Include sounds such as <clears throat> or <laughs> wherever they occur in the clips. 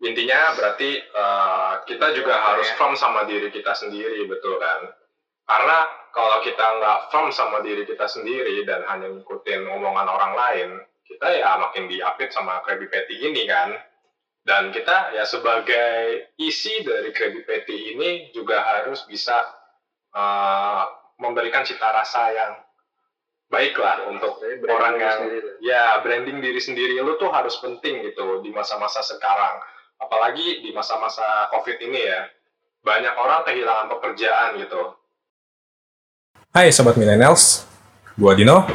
intinya berarti uh, kita juga harus firm sama diri kita sendiri betul kan? Karena kalau kita nggak firm sama diri kita sendiri dan hanya ngikutin omongan orang lain kita ya makin diapit sama Krabby Patty ini kan? Dan kita ya sebagai isi dari Krabby Patty ini juga harus bisa uh, memberikan cita rasa yang baiklah untuk orang yang sendiri. ya branding diri sendiri lu tuh harus penting gitu di masa-masa sekarang apalagi di masa-masa covid ini ya banyak orang kehilangan pekerjaan gitu Hai Sobat Millennials, gua Dino.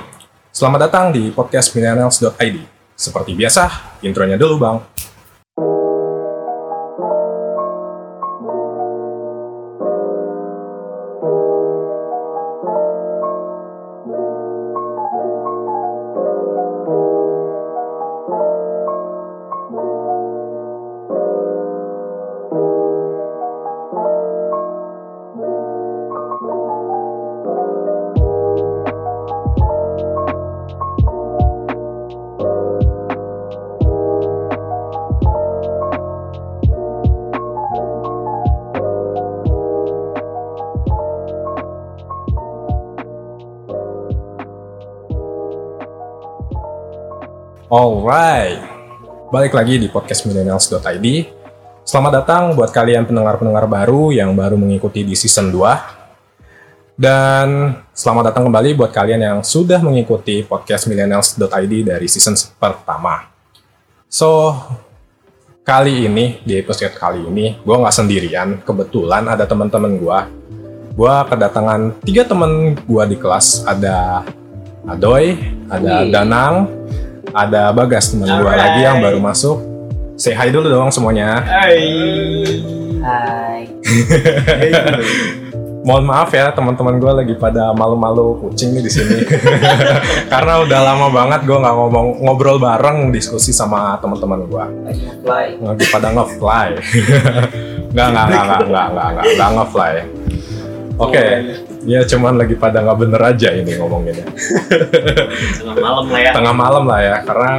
Selamat datang di podcast millennials.id. Seperti biasa, intronya dulu bang. Alright, balik lagi di podcast millennials.id. Selamat datang buat kalian pendengar-pendengar baru yang baru mengikuti di season 2. Dan selamat datang kembali buat kalian yang sudah mengikuti podcast millennials.id dari season pertama. So, kali ini, di episode kali ini, gue nggak sendirian. Kebetulan ada teman-teman gue. Gue kedatangan tiga teman gue di kelas. Ada Adoy, ada Danang, ada Bagas teman gue lagi yang baru masuk. Say hi dulu dong semuanya. Hai. Hai. <laughs> Mohon maaf ya teman-teman gue lagi pada malu-malu kucing nih di sini <laughs> karena udah lama banget gue nggak ngomong ngobrol bareng diskusi sama teman-teman gue. Lagi pada ngefly. <laughs> nggak nggak nggak nggak nggak nggak nggak ngefly. Oke. Okay ya cuman lagi pada nggak bener aja ini ngomonginnya. Tengah malam lah ya. Tengah malam lah ya, karena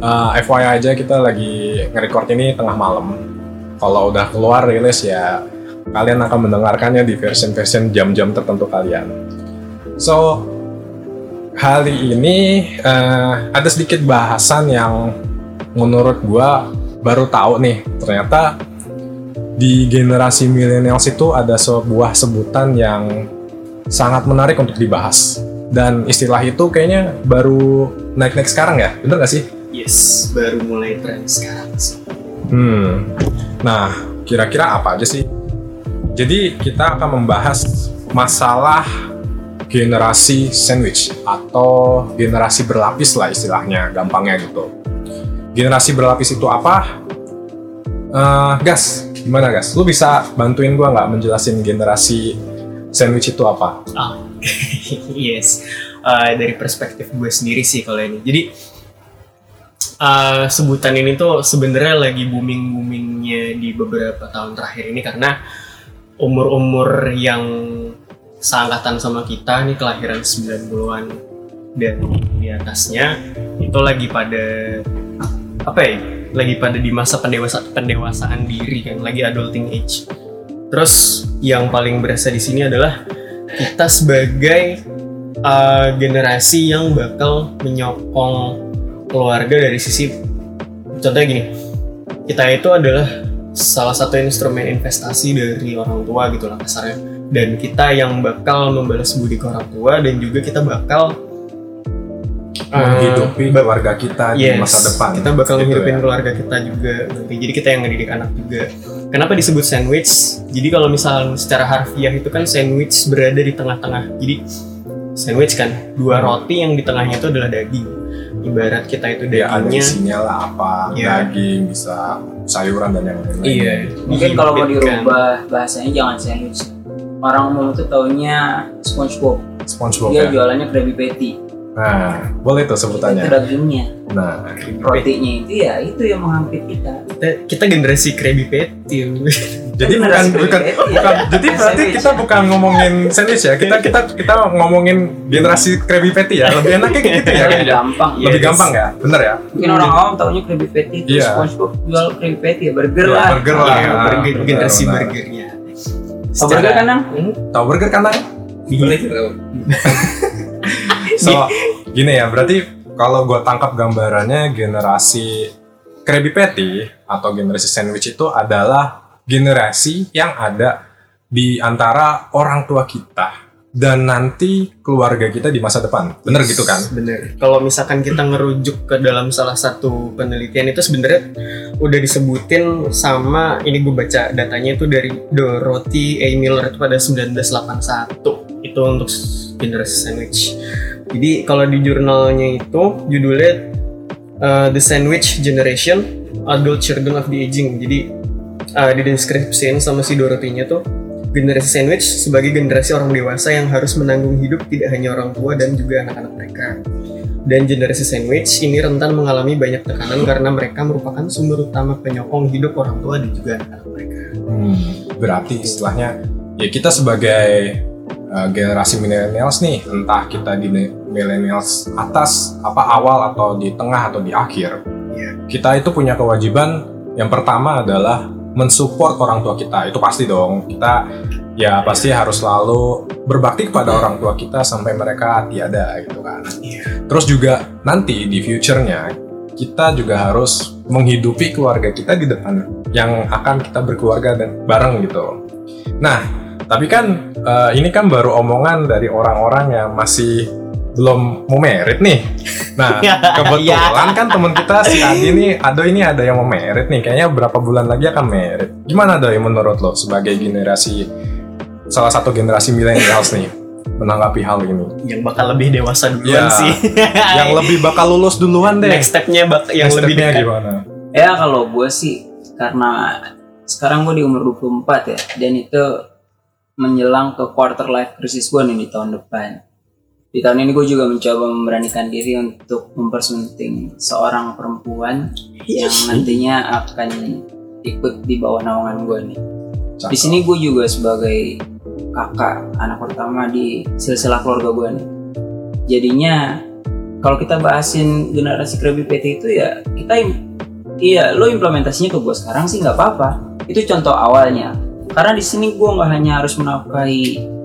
uh, FYI aja kita lagi nge-record ini tengah malam. Kalau udah keluar rilis ya kalian akan mendengarkannya di version-version jam-jam tertentu kalian. So, kali ini uh, ada sedikit bahasan yang menurut gua baru tahu nih, ternyata di generasi milenials itu ada sebuah sebutan yang sangat menarik untuk dibahas. Dan istilah itu kayaknya baru naik-naik sekarang ya, bener gak sih? Yes, baru mulai tren sekarang sih. Hmm, nah kira-kira apa aja sih? Jadi kita akan membahas masalah generasi sandwich atau generasi berlapis lah istilahnya, gampangnya gitu. Generasi berlapis itu apa? Uh, gas, Gimana guys? Lu bisa bantuin gua nggak menjelasin generasi sandwich itu apa? Oh, <laughs> yes. Uh, dari perspektif gue sendiri sih kalau ini. Jadi uh, sebutan ini tuh sebenarnya lagi booming boomingnya di beberapa tahun terakhir ini karena umur-umur yang seangkatan sama kita nih kelahiran 90-an dan di atasnya itu lagi pada apa ya lagi pada di masa pendewasa pendewasaan diri kan lagi adulting age terus yang paling berasa di sini adalah kita sebagai uh, generasi yang bakal menyokong keluarga dari sisi contohnya gini kita itu adalah salah satu instrumen investasi dari orang tua gitu lah kasarnya. Dan kita yang bakal membalas budi ke orang tua dan juga kita bakal menghidupi uh, keluarga kita yes, di masa depan. Kita bakal gitu menghidupin ya. keluarga kita juga nanti. Jadi kita yang ngedidik anak juga. Kenapa disebut sandwich? Jadi kalau misal secara harfiah itu kan sandwich berada di tengah-tengah. Jadi sandwich kan dua roti yang di tengahnya itu adalah daging. Ibarat kita itu ya, dagingnya. Ya, isinya lah apa? Ya. Daging bisa sayuran dan yang lain-lain. Iya. Mungkin kalau mau dirubah bahasanya jangan sandwich. Orang umum itu taunya SpongeBob. SpongeBob. Dia ya? jualannya Krabby Patty Nah, boleh tuh sebutannya. Itu dagingnya. Nah, rotinya itu ya itu yang menghampiri kita. Kita, kita generasi Krabby Patty. Jadi bukan bukan bukan. ya. Jadi berarti Sandwich. kita bukan ngomongin sandwich ya. Kita kita kita ngomongin generasi Krabby Patty ya. Lebih enaknya gitu ya. Lebih kayaknya. gampang. Lebih gampang ya. Bener ya. Mungkin orang awam taunya Krabby Patty itu Iya. SpongeBob jual Krabby Patty ya burger Ya, lah. burger lah. Iya, burger, generasi benar. burgernya. Oh, burger kan Nang? Tahu burger kan Nang? Boleh. <laughs> So, gini ya, berarti kalau gue tangkap gambarannya generasi Krabby Patty atau generasi sandwich itu adalah generasi yang ada di antara orang tua kita dan nanti keluarga kita di masa depan. Bener gitu kan? Bener. Kalau misalkan kita ngerujuk ke dalam salah satu penelitian itu sebenarnya udah disebutin sama ini gue baca datanya itu dari Dorothy A. Miller itu pada 1981 itu untuk generasi sandwich. Jadi kalau di jurnalnya itu judulnya uh, The Sandwich Generation Adult Children of the Aging. Jadi uh, dideskripsiin sama si Dorothy-nya tuh generasi sandwich sebagai generasi orang dewasa yang harus menanggung hidup tidak hanya orang tua dan juga anak-anak mereka. Dan generasi sandwich ini rentan mengalami banyak tekanan karena mereka merupakan sumber utama penyokong hidup orang tua dan juga anak-anak mereka. Hmm, berarti istilahnya ya kita sebagai uh, generasi millennials nih, entah kita di millennials atas, apa awal atau di tengah atau di akhir, Iya. kita itu punya kewajiban yang pertama adalah mensupport orang tua kita. Itu pasti dong. Kita ya pasti harus selalu berbakti kepada orang tua kita sampai mereka tiada gitu kan. Terus juga nanti di future-nya kita juga harus menghidupi keluarga kita di depan yang akan kita berkeluarga dan bareng gitu. Nah, tapi kan eh, ini kan baru omongan dari orang-orang yang masih belum mau merit nih. Nah, <laughs> kebetulan kan teman kita si Adi nih, Ado ini ada yang mau merit nih. Kayaknya berapa bulan lagi akan merit. Gimana Doi menurut lo sebagai generasi salah satu generasi millennials nih menanggapi hal ini? Yang bakal lebih dewasa duluan Iya. sih. <laughs> yang lebih bakal lulus duluan deh. Next step-nya bak yang Next lebih dekat. gimana? Ya kalau gue sih karena sekarang gue di umur 24 ya dan itu menjelang ke quarter life crisis gue nih di tahun depan. Di tahun ini gue juga mencoba memberanikan diri untuk mempersunting seorang perempuan yang nantinya akan ikut di bawah naungan gue nih. Di sini gue juga sebagai kakak anak pertama di silsilah keluarga gue nih. Jadinya kalau kita bahasin generasi Krabby Patty itu ya kita iya lo implementasinya ke gue sekarang sih nggak apa-apa. Itu contoh awalnya. Karena di sini gue nggak hanya harus menafkahi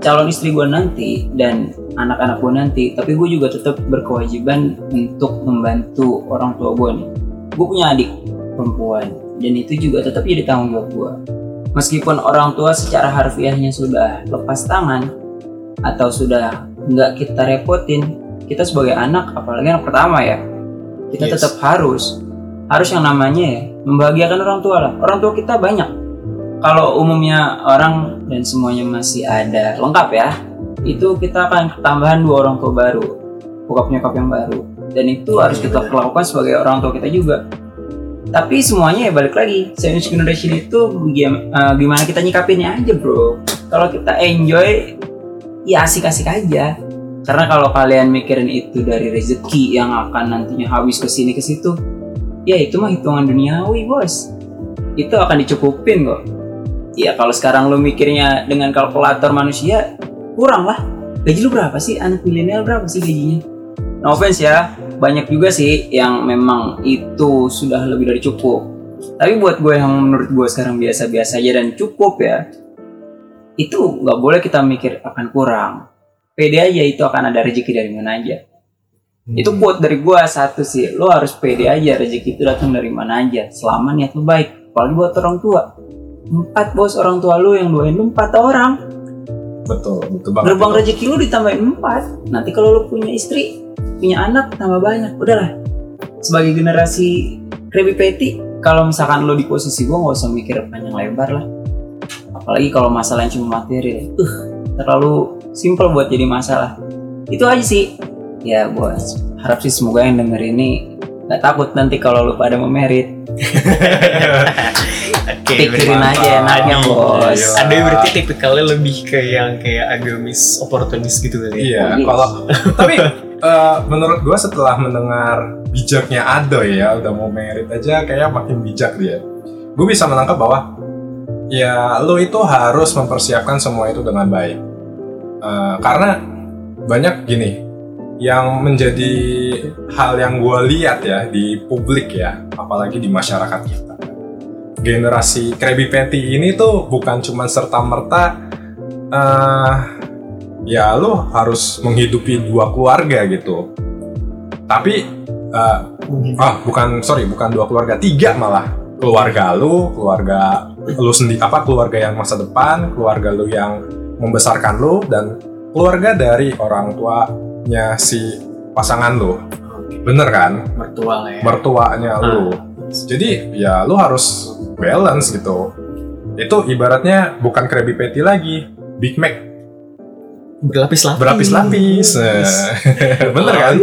calon istri gue nanti dan anak-anak gue nanti, tapi gue juga tetap berkewajiban untuk membantu orang tua gue nih. Gue punya adik perempuan dan itu juga tetap jadi tanggung jawab gue. Meskipun orang tua secara harfiahnya sudah lepas tangan atau sudah nggak kita repotin, kita sebagai anak, apalagi anak pertama ya, kita Yes. tetap harus harus yang namanya ya membahagiakan orang tua lah. Orang tua kita banyak. Kalau umumnya orang dan semuanya masih ada lengkap ya, itu kita akan tambahan dua orang tua baru, bokap nyokap yang baru, dan itu harus kita lakukan sebagai orang tua kita juga. Tapi semuanya ya balik lagi, sandwich generation itu eh, gimana kita nyikapinnya aja bro. Kalau kita enjoy, ya asik-asik aja. Karena kalau kalian mikirin itu dari rezeki yang akan nantinya habis ke sini ke situ, ya itu mah hitungan duniawi bos. Itu akan dicukupin kok. Ya kalau sekarang lu mikirnya dengan kalkulator manusia, kurang lah. Gaji lu berapa sih? Anak milenial berapa sih gajinya? No offense ya, banyak juga sih yang memang itu sudah lebih dari cukup. Tapi buat gue yang menurut gue sekarang biasa-biasa aja dan cukup ya, itu nggak boleh kita mikir akan kurang. Pede aja itu akan ada rezeki dari mana aja. Itu quote dari gua satu sih, lo harus pede aja rezeki itu datang dari mana aja, selama niat lo baik. Apalagi buat orang tua. Empat bos orang tua lu yang doain lu empat orang. betul, betul banget. Gerbang rezeki lu ditambahin empat. Nanti kalau lu punya istri, punya anak tambah banyak. Udahlah. Sebagai generasi Krabby Patty, kalau misalkan lo di posisi gua nggak usah mikir panjang lebar lah. Apalagi kalau masalahnya cuma materi, uh, terlalu simple buat jadi masalah. Itu aja sih. Ya, buat harap sih semoga yang denger ini nggak takut nanti kalau lu pada mau merit. Oke, <laughs> Pikirin aja enaknya bos. Iya. Ada yang berarti tipikalnya lebih ke yang kayak agamis oportunis gitu kali ya. Iya, Yes. kalau <laughs> tapi eh, menurut gua setelah mendengar bijaknya Ado ya, udah mau merit aja kayak makin bijak dia. Gue bisa menangkap bahwa ya lo itu harus mempersiapkan semua itu dengan baik. Eh, karena banyak gini yang menjadi hal yang gue lihat ya di publik ya, apalagi di masyarakat kita. Generasi Krabby Patty ini tuh bukan cuma serta merta eh ya lo harus menghidupi dua keluarga gitu. Tapi eh, ah bukan sorry bukan dua keluarga tiga malah. Keluarga lu keluarga lu sendiri apa keluarga yang masa depan keluarga lu yang membesarkan lu dan keluarga dari orang tuanya si pasangan lu bener kan? Mertua lah ya. Mertuanya lu jadi ya lu harus balance gitu itu ibaratnya bukan Krabby Patty lagi Big Mac berlapis-lapis berlapis-lapis <laughs> bener kan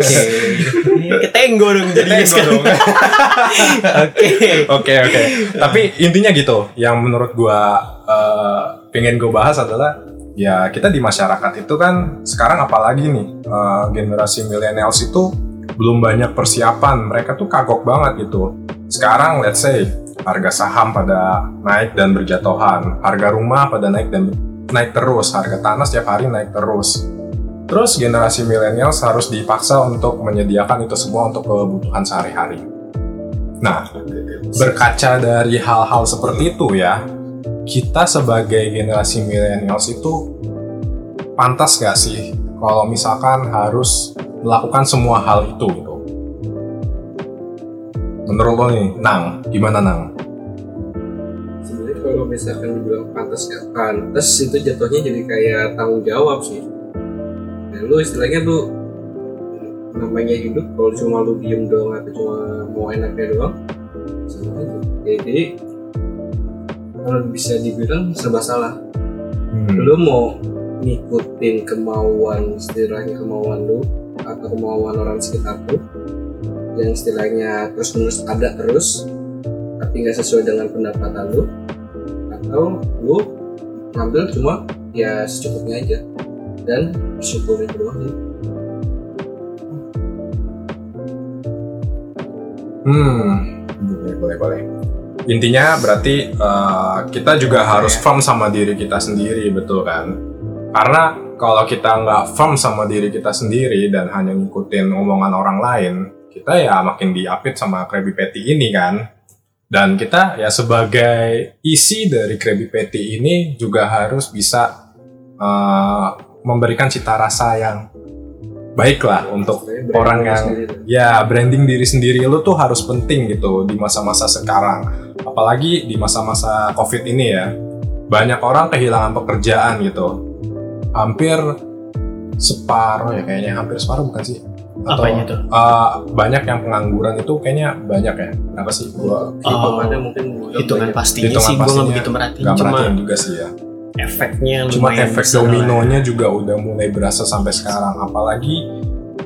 Oke. Ketenggo dong <laughs> dong. <laughs> Oke. Oke oke. Tapi intinya gitu. Yang menurut gua eh, pengen gue bahas adalah ya kita di masyarakat itu kan sekarang apalagi nih eh, generasi millennials itu belum banyak persiapan. Mereka tuh kagok banget gitu. Sekarang let's say harga saham pada naik dan berjatuhan, harga rumah pada naik dan naik terus, harga tanah setiap hari naik terus. Terus generasi millennials harus dipaksa untuk menyediakan itu semua untuk kebutuhan sehari-hari. Nah, berkaca dari hal-hal seperti itu ya, kita sebagai generasi millennials itu pantas gak sih kalau misalkan harus melakukan semua hal itu gitu? Menurut lo nih, Nang, gimana Nang? sebenarnya kalau misalkan dibilang pantas gak pantas itu jatuhnya jadi kayak tanggung jawab sih nah, lu istilahnya lu namanya hidup kalau cuma lu diem doang atau cuma mau enaknya doang sama aja Ya, jadi kalau bisa dibilang serba salah Hmm. lu mau ngikutin kemauan istilahnya kemauan lu atau kemauan orang sekitar lu yang istilahnya terus menerus ada terus tapi nggak sesuai dengan pendapatan lu atau lu ngambil cuma ya secukupnya aja dan bersyukur itu doang sih. Hmm, boleh, boleh, boleh. Intinya berarti eh, kita juga harus firm sama diri kita sendiri, betul kan? Karena kalau kita nggak firm sama diri kita sendiri dan hanya ngikutin omongan orang lain, kita ya makin diapit sama Krabby Patty ini kan. Dan kita ya sebagai isi dari Krabby Patty ini juga harus bisa eh, memberikan cita rasa yang baik lah untuk orang yang sendiri. ya branding diri sendiri lu tuh harus penting gitu di masa-masa sekarang. Apalagi di masa-masa covid ini ya. Banyak orang kehilangan pekerjaan gitu. Hampir separuh ya kayaknya hampir separuh bukan sih atau Apanya tuh? eh, banyak yang pengangguran itu kayaknya banyak ya. Berapa sih? Gua Oh, kan mungkin hitungan pastinya Hitungan sih gue nggak begitu merhatiin. Cuma juga sih ya. efeknya cuma lumayan efek lah. dominonya juga udah mulai berasa sampai sekarang. Apalagi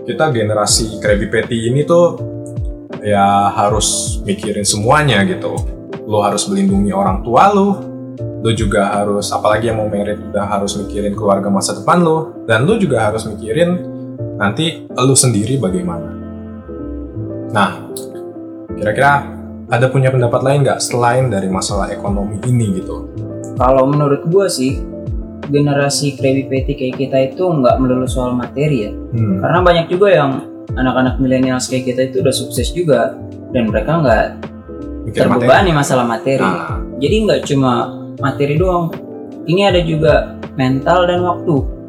kita generasi Krabby Patty ini tuh ya harus mikirin semuanya gitu. Lo harus melindungi orang tua lo. Lo juga harus apalagi yang mau merit udah harus mikirin keluarga masa depan lo. Dan lo juga harus mikirin nanti lo sendiri bagaimana nah kira-kira ada punya pendapat lain nggak selain dari masalah ekonomi ini gitu Kalau menurut gua sih generasi Krabby Patty kayak kita itu nggak melulu soal materi ya. hmm. Karena banyak juga yang anak-anak milenial kayak kita itu udah sukses juga dan mereka nggak materi. terbebani masalah materi. Nah, Jadi nggak cuma materi doang. Ini ada juga mental dan waktu.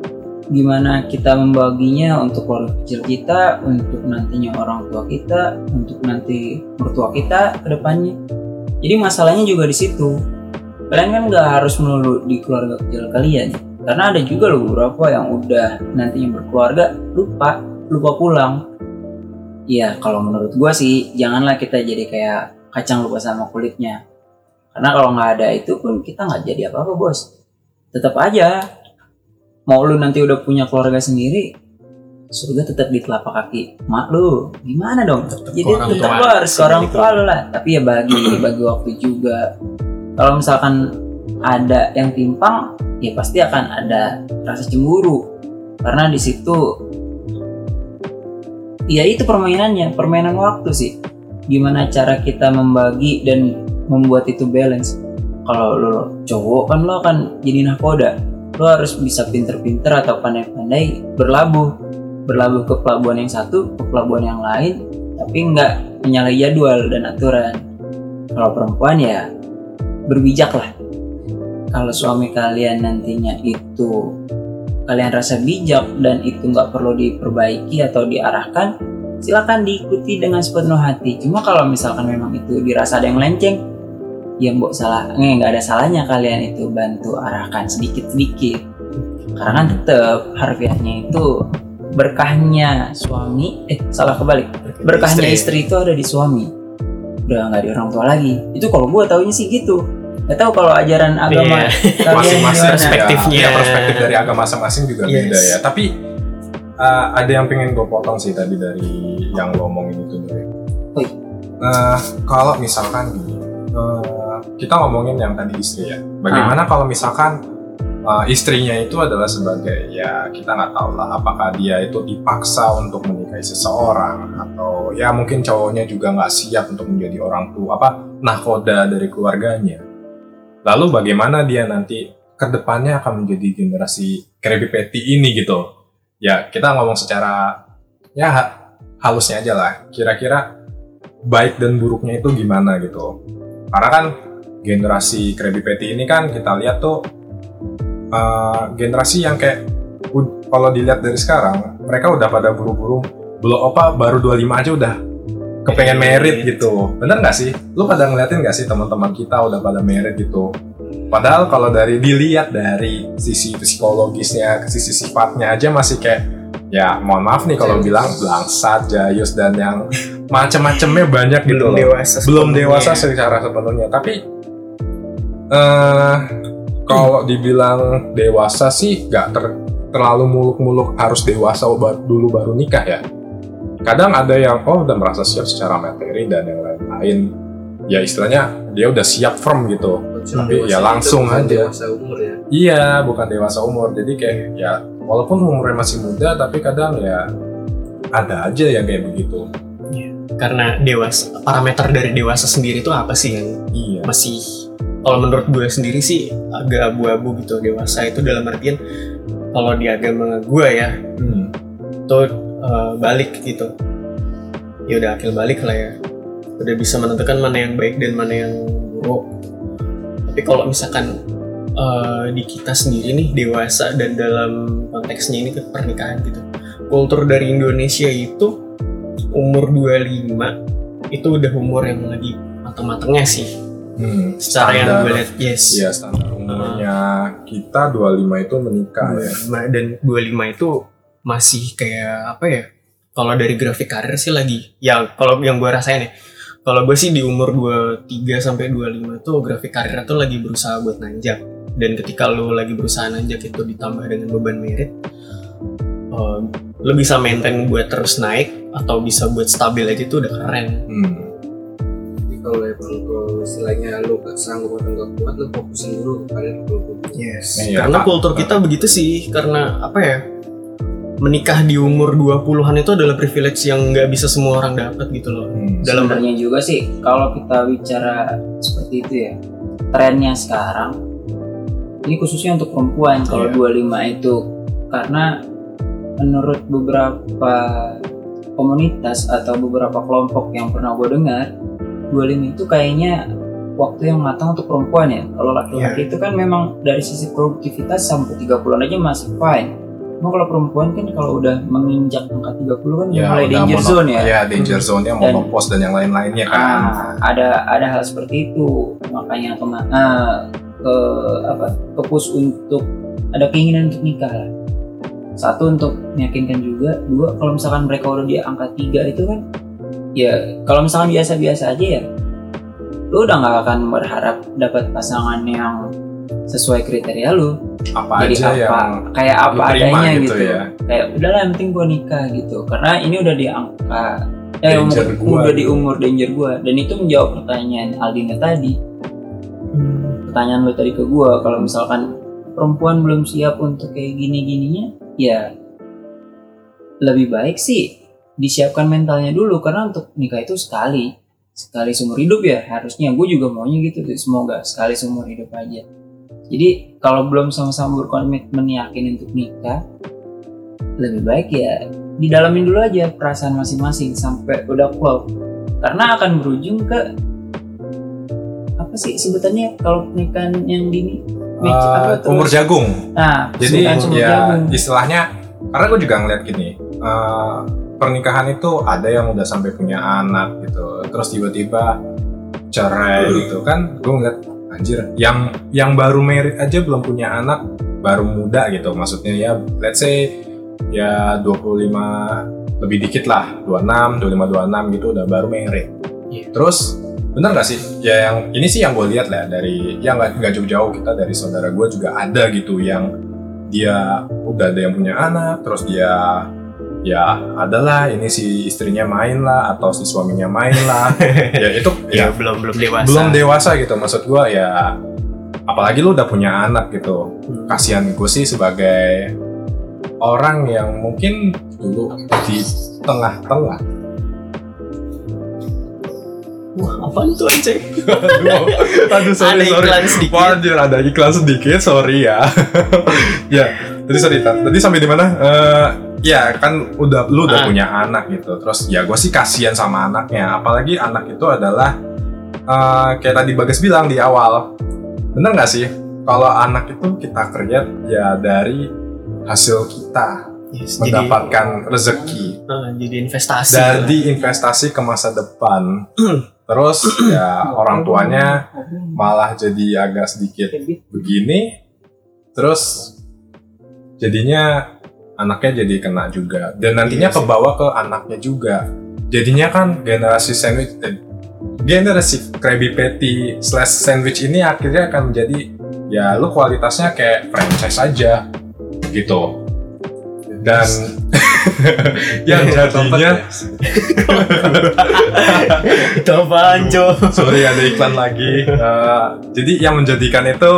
Gimana kita membaginya untuk keluarga kecil kita, untuk nantinya orang tua kita, untuk nanti mertua kita ke depannya. Jadi masalahnya juga di situ. Kalian kan nggak harus melulu di keluarga kecil kalian. Karena ada juga loh beberapa yang udah nantinya berkeluarga lupa, lupa pulang. Iya, kalau menurut gua sih janganlah kita jadi kayak kacang lupa sama kulitnya. Karena kalau nggak ada itu pun kita nggak jadi apa-apa bos. Tetap aja mau lu nanti udah punya keluarga sendiri, surga tetap di telapak kaki mak lu. Gimana dong? Tetap jadi orang tetap lu harus orang tua lu lah. Tapi ya bagi <clears throat> bagi waktu juga. Kalau misalkan ada yang timpang, ya pasti akan ada rasa cemburu. Karena di situ ya itu permainannya, permainan waktu sih. Gimana cara kita membagi dan membuat itu balance. kalau lo cowok kan lo akan jadi nahkoda lo harus bisa pinter-pinter atau pandai-pandai berlabuh. Berlabuh ke pelabuhan yang satu ke pelabuhan yang lain tapi nggak menyalahi jadwal dan aturan. Kalau perempuan ya berbijak lah. Kalau suami kalian nantinya itu kalian rasa bijak dan itu nggak perlu diperbaiki atau diarahkan silakan diikuti dengan sepenuh hati. Cuma kalau misalkan memang itu dirasa ada yang melenceng ya mbok salah nggak nggak ada salahnya kalian itu bantu arahkan sedikit sedikit karena kan tetap harfiahnya itu berkahnya suami eh salah kebalik berkahnya istri, itu ada di suami udah nggak di orang tua lagi itu kalau gue taunya sih gitu nggak tahu kalau ajaran agama Iya. <laughs> kalian masing-masing gimana? perspektifnya. ya, perspektif dari agama masing-masing juga Yes. beda ya tapi uh, ada yang pengen gue potong sih tadi dari yang lo omongin itu dari Oi. Uh, kalau misalkan gini uh, kita ngomongin yang tadi istri ya. Bagaimana kalau misalkan uh, istrinya itu adalah sebagai ya kita nggak tahu lah apakah dia itu dipaksa untuk menikahi seseorang atau ya mungkin cowoknya juga nggak siap untuk menjadi orang tua apa nahkoda dari keluarganya. Lalu bagaimana dia nanti ke depannya akan menjadi generasi Krabby Patty ini gitu. Ya kita ngomong secara ya ha- halusnya aja lah. Kira-kira baik dan buruknya itu gimana gitu. Karena kan generasi Krabby Patty ini kan kita lihat tuh uh, generasi yang kayak kalau dilihat dari sekarang mereka udah pada buru-buru belum apa baru 25 aja udah kepengen merit gitu. Bener nggak sih? Lu pada ngeliatin nggak sih teman-teman kita udah pada merit gitu? Padahal kalau dari dilihat dari sisi psikologisnya sisi sifatnya aja masih kayak ya mohon maaf nih kalau bilang bangsat jayus dan yang macem-macemnya banyak gitu belum loh. dewasa belum dewasa secara sepenuhnya. Tapi eh kalau dibilang dewasa sih nggak ter- terlalu muluk-muluk harus dewasa dulu baru nikah ya. Kadang ada yang oh udah merasa siap secara materi dan yang lain-lain. Ya istilahnya dia udah siap firm gitu. Tapi ya langsung bukan aja. dewasa umur ya? Iya bukan dewasa umur. Jadi kayak ya walaupun umurnya masih muda tapi kadang ya ada aja yang kayak begitu. Karena dewasa parameter dari dewasa sendiri itu apa sih yang iya. masih kalau menurut gue sendiri sih agak abu-abu gitu dewasa itu dalam artian kalau di agama gue ya Hmm. itu eh, balik gitu. Ya udah akil balik lah ya. Udah bisa menentukan mana yang baik dan mana yang buruk. Tapi kalau misalkan eh, di kita sendiri nih dewasa dan dalam konteksnya ini ke pernikahan gitu kultur dari Indonesia itu umur 25 itu udah umur yang lagi matang-matangnya sih Hmm. secara yang Standar. gue lihat yes Iya standar umurnya kita 25 itu menikah ya. 25 dan 25 itu masih kayak apa ya kalau dari grafik karir sih lagi ya kalau yang gue rasain ya kalau gue sih di umur 23 sampai 25 tuh grafik karir tuh lagi berusaha buat nanjak dan ketika lo lagi berusaha nanjak itu ditambah dengan beban merit eh, lo bisa maintain buat terus naik atau bisa buat stabil aja itu udah keren Hmm. Kalau emang kalau istilahnya lu gak sanggup atau gak kuat lu fokusin dulu ke karir lu. Yes. Iya, karena kultur kita begitu sih karena apa ya menikah di umur 20-an itu adalah privilege yang nggak bisa semua orang dapat gitu loh. Hmm. dalam sebenarnya juga sih kalau kita bicara seperti itu ya trennya sekarang ini khususnya untuk perempuan kalau Iya. 25 itu. Karena menurut beberapa komunitas atau beberapa kelompok yang pernah gue dengar 25 itu kayaknya waktu yang matang untuk perempuan ya. Kalau laki-laki itu kan memang dari sisi produktivitas sampai 30an aja masih fine. Cuma kalau perempuan kan kalau udah menginjak angka 30 kan udah mulai danger mono- zone ya. Iya, danger zone-nya Dan- monopause dan yang lain-lainnya kan. Ah, ada ada hal seperti itu. Makanya kema ah, ke apa ke push untuk ada keinginan untuk nikah lah. Satu untuk meyakinkan juga. Dua kalau misalkan mereka udah di angka tiga itu kan ya kalau misalkan biasa-biasa aja ya lu udah nggak akan berharap dapat pasangan yang sesuai kriteria lu. Apa jadi aja apa? yang kayak apa adanya gitu gitu, ya. kayak udahlah yang penting gua nikah gitu. Karena ini udah di angka eh Danger umur, gua udah di gitu. umur danger gua. Dan itu menjawab pertanyaan Aldina tadi. Pertanyaan lu tadi ke gua kalau misalkan perempuan belum siap untuk kayak gini gininya ya lebih baik sih disiapkan mentalnya dulu karena untuk nikah itu sekali sekali seumur hidup ya harusnya gue juga maunya gitu tuh semoga sekali seumur hidup aja jadi kalau belum sama-sama berkomitmen yakin untuk nikah lebih baik ya didalamin dulu aja perasaan masing-masing sampai udah klop karena akan berujung ke apa sih sebutannya kalau pernikahan yang dini tuh? umur jagung. nah Jadi ya jagung. istilahnya karena gue juga ngeliat gini eh, pernikahan itu ada yang udah sampai punya anak gitu. Terus tiba-tiba cerai gitu kan gue ngeliat anjir yang yang baru married aja belum punya anak baru muda gitu. Maksudnya ya let's say ya 25 lebih dikit lah 26 25 26 gitu udah baru married. Iya. terus bener gak sih? Ya yang ini sih yang gue lihat lah dari yang nggak nggak jauh-jauh kita dari saudara gue juga ada gitu yang dia udah ada yang punya anak terus dia ya adalah ini si istrinya main lah atau si suaminya main lah. <laughs> Ya itu ya ya belum belum dewasa. belum dewasa gitu. Maksud gue ya apalagi lu udah punya anak gitu. Hmm. kasihan gue sih sebagai orang yang mungkin dulu di tengah-tengah. Wah apaan tuh anjay aduh, aduh sorry Ada sorry. iklan sedikit. Wah, anjir, ada iklan sedikit sorry ya. <laughs> Ya tadi sorry tadi sampai di mana? Eh, ya kan udah lu udah Ah. punya anak gitu. Terus ya gue sih kasihan sama anaknya. Apalagi anak itu adalah eh, kayak tadi Bagas bilang di awal. Bener nggak sih? Kalau anak itu kita kerja ya dari hasil kita Yes, jadi mendapatkan rezeki. Ah, jadi investasi. Jadi investasi ke masa depan. <clears throat> Terus ya <clears throat> orang tuanya malah jadi agak sedikit begini. Terus jadinya anaknya jadi kena juga. Dan nantinya Iya kebawa ke anaknya juga. Jadinya kan generasi sandwich eh, generasi Krabby Patty slash sandwich ini akhirnya akan menjadi ya lu kualitasnya kayak franchise aja gitu. Dan <laughs> yang jadinya itu <laughs> Jo sorry ada iklan lagi. Eh, jadi yang menjadikan itu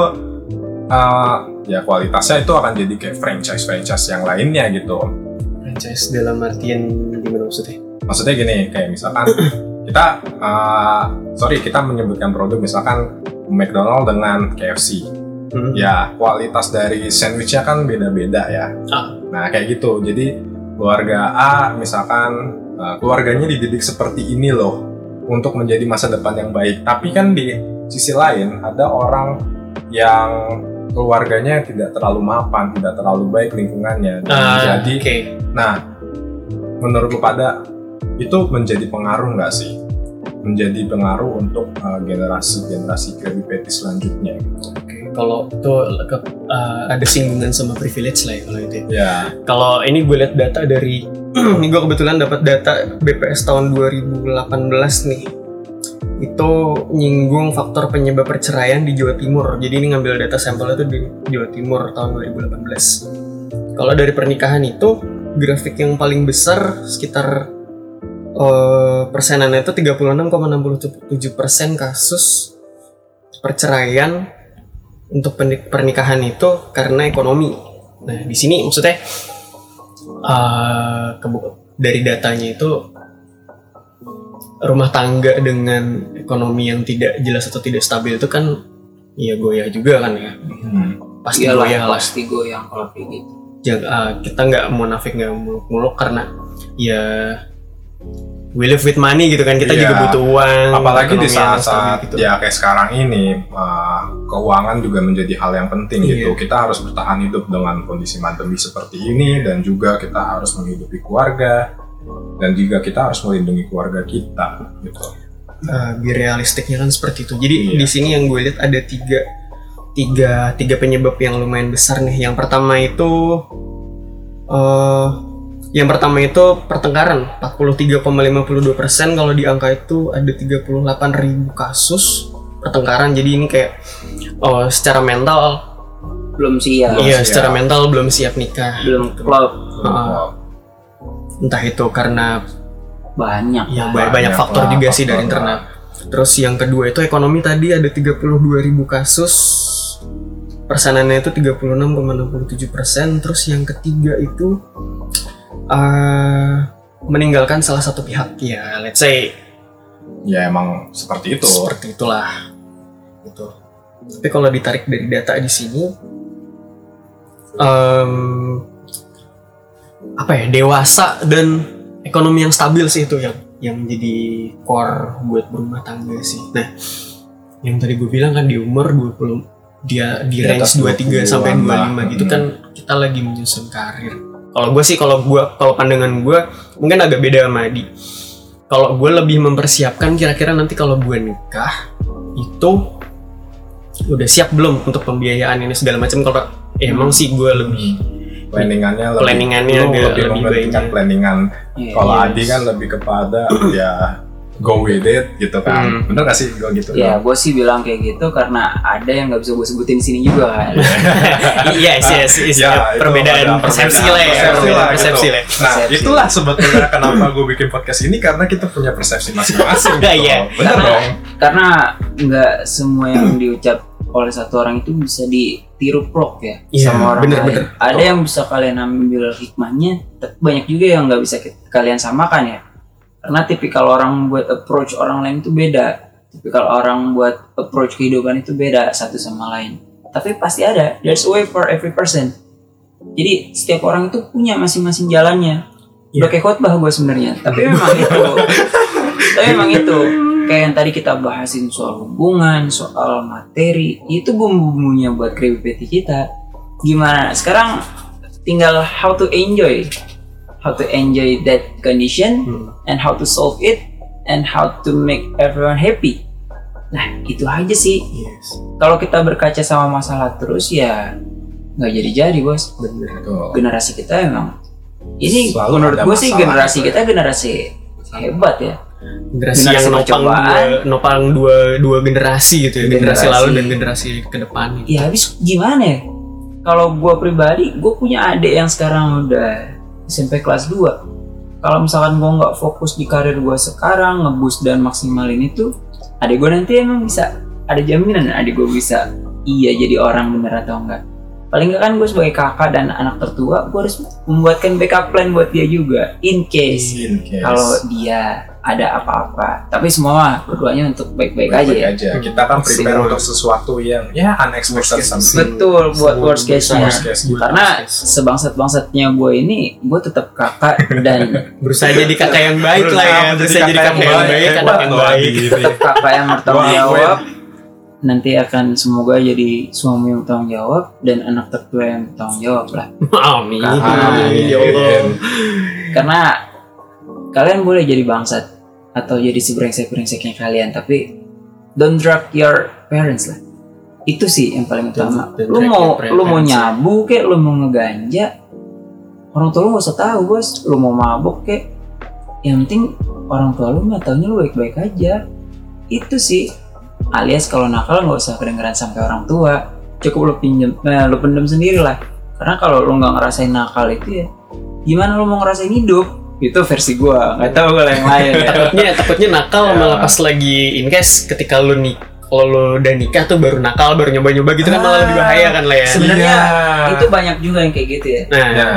eh, ya kualitasnya itu akan jadi kayak franchise franchise yang lainnya gitu. Franchise dalam artian gimana maksudnya? Maksudnya gini kayak misalkan <clears throat> kita eh, sorry kita menyebutkan produk misalkan McDonald dengan KFC Hmm. ya kualitas dari sandwichnya kan beda-beda ya. Ah. nah kayak gitu. Jadi keluarga A misalkan eh, keluarganya dididik seperti ini loh untuk menjadi masa depan yang baik. Tapi kan di sisi lain ada orang yang keluarganya tidak terlalu mapan tidak terlalu baik lingkungannya Ah, jadi oke Nah, menurut pada itu menjadi pengaruh nggak sih? Menjadi pengaruh untuk uh, generasi-generasi Krabby Patty selanjutnya gitu. Oke, kalau itu uh, ada singgungan sama privilege lah ya kalau itu. ya. Ya, Kalau ini gue lihat data dari <clears throat> ini gue kebetulan dapat data BPS tahun 2018 nih. Itu nyinggung faktor penyebab perceraian di Jawa Timur. Jadi ini ngambil data sampelnya tuh di Jawa Timur tahun 2018. Kalau dari pernikahan itu grafik yang paling besar sekitar eh, persenannya itu 36,67 persen kasus perceraian untuk pernik- pernikahan itu karena ekonomi. Nah di sini maksudnya kebu- dari datanya itu rumah tangga dengan ekonomi yang tidak jelas atau tidak stabil itu kan ya goyah juga kan ya hmm, pasti Iyalah, goyah lah pasti goyang kalau kayak gitu Jangan- ah, kita nggak munafik nggak muluk-muluk karena ya we live with money gitu kan kita Iya. juga butuh uang apalagi di saat-saat gitu. ya kayak sekarang ini uh, keuangan juga menjadi hal yang penting Iya. gitu. Kita harus bertahan hidup dengan kondisi pandemi seperti ini dan juga kita harus menghidupi keluarga dan juga kita harus melindungi keluarga kita gitu. uh, biar realistiknya kan seperti itu. Jadi Iya. di sini yang gue lihat ada tiga, tiga, tiga penyebab yang lumayan besar nih. Yang pertama itu, uh, yang pertama itu pertengkaran 43,52 persen. Kalau di angka itu ada 38 ribu kasus pertengkaran. Jadi ini kayak oh, secara mental, belum siap Belum iya siap. secara mental belum siap nikah. belum klop Uh, entah itu karena banyak Ya Banyak banyak, faktor lah, juga sih dari internet. Terus yang kedua itu ekonomi tadi ada 32.000 kasus. Persenannya itu 36,67 persen. Terus yang ketiga itu eh meninggalkan salah satu pihak. Ya, let's say. Ya emang seperti itu. Seperti itulah. Gitu. Tapi kalau ditarik dari data di sini em, apa ya dewasa dan ekonomi yang stabil sih itu yang yang menjadi core buat berumah tangga sih. Nah yang tadi gue bilang kan di umur 20 dia di Di atas range 23 sampai 20-an lah. 25 gitu kan kita lagi menyusun karir. Kalau gue sih kalau gue kalau pandangan gue mungkin agak beda sama Adi. Kalau gue lebih mempersiapkan kira-kira nanti kalau gue nikah itu udah siap belum untuk pembiayaan ini segala macam. Kalau ya emang sih gue lebih planningannya lebih, Planningannya lebih lebih mementingkan planningan Iya, kalau Yes. Adi kan lebih kepada ya go with it gitu kan Hmm. bener gak sih gue gitu Ya, gue sih bilang kayak gitu karena ada yang nggak bisa gue sebutin di sini juga kan. <laughs> yes yes, yes. Ya, itu perbedaan ada persepsi perbedaan lah ya persepsi lah, persepsi gitu. lah Nah, Persepsi. itulah sebetulnya kenapa gue bikin podcast ini karena kita punya persepsi masing-masing <laughs> gitu. Iya. Bener Karena- dong. karena nggak semua yang diucap oleh satu orang itu bisa ditiru prok ya Iya, sama orang bener, lain. bener. Ada yang bisa kalian ambil hikmahnya, tapi banyak juga yang nggak bisa ki- kalian samakan ya. Karena tipikal orang buat approach orang lain itu beda. Tipikal orang buat approach kehidupan itu beda satu sama lain. Tapi pasti ada. There's a way for every person. Jadi setiap orang itu punya masing-masing jalannya. Udah kayak khotbah gue sebenarnya. Tapi <laughs> memang itu. Tapi memang itu. Kayak yang tadi kita bahasin soal hubungan, soal materi, itu bumbu-bumbunya buat creativity kita. Gimana? Sekarang tinggal how to enjoy. How to enjoy that condition Hmm. and how to solve it and how to make everyone happy. Nah, itu aja sih. yes Kalau kita berkaca sama masalah terus ya nggak jadi-jadi, Bos. bener. Generasi kita emang ini Selalu menurut gue sih generasi ya. kita generasi hebat ya. Generasi Generasi yang nopang dua, nopang dua dua generasi gitu ya generasi, Generasi. lalu dan generasi ke depan Ya habis gimana ya? Kalau gue pribadi, gue punya adik yang sekarang udah SMP kelas 2 Kalau misalkan gue nggak fokus di karir gue sekarang, ngeboost dan maksimalin itu Adik gue nanti emang bisa, ada jaminan adik gue bisa Iya jadi orang bener atau enggak Paling nggak kan gue sebagai kakak dan anak tertua, gue harus membuatkan backup plan buat dia juga In case In case. kalau dia ada apa-apa Tapi semua mah berduanya untuk baik-baik aja ya aja. Kita kan prepare untuk sesuatu yang ya unexpected Worst case. something. Betul, buat worst case-nya Worst case. karena sebangsat-bangsatnya gue ini gue tetap kakak dan <laughs> berusaha jadi kakak yang baik lah ya berusaha jadi kakak yang baik anak yang baik tetap kakak yang bertanggung jawab nanti akan semoga jadi suami yang bertanggung jawab dan anak tertua yang bertanggung jawab lah. Amin. Amin. ya Allah. Karena kalian boleh jadi bangsat atau jadi sebrengsek-brengseknya kalian tapi don't drag your parents lah. Itu sih yang paling utama. Don't- don't lu mau lu mau ya. nyabu kek lu mau ngeganja orang tua lu gak usah tahu bos. Lu mau mabuk kek. Yang penting orang tua lu nggak taunya lu baik-baik aja. Itu sih alias kalau nakal nggak usah kedengeran sampai orang tua cukup lu pinjem eh, lu pendem sendiri lah karena kalau lu nggak ngerasain nakal itu ya gimana lu mau ngerasain hidup itu versi gua nggak tahu kalau yang lain ya. <laughs> takutnya takutnya nakal Ya. malah pas lagi in case ketika lu nik kalau lu udah nikah tuh baru nakal baru nyoba-nyoba gitu kan malah lebih bahaya kan lah ya Sebenarnya Iya. itu banyak juga yang kayak gitu ya nah Ya.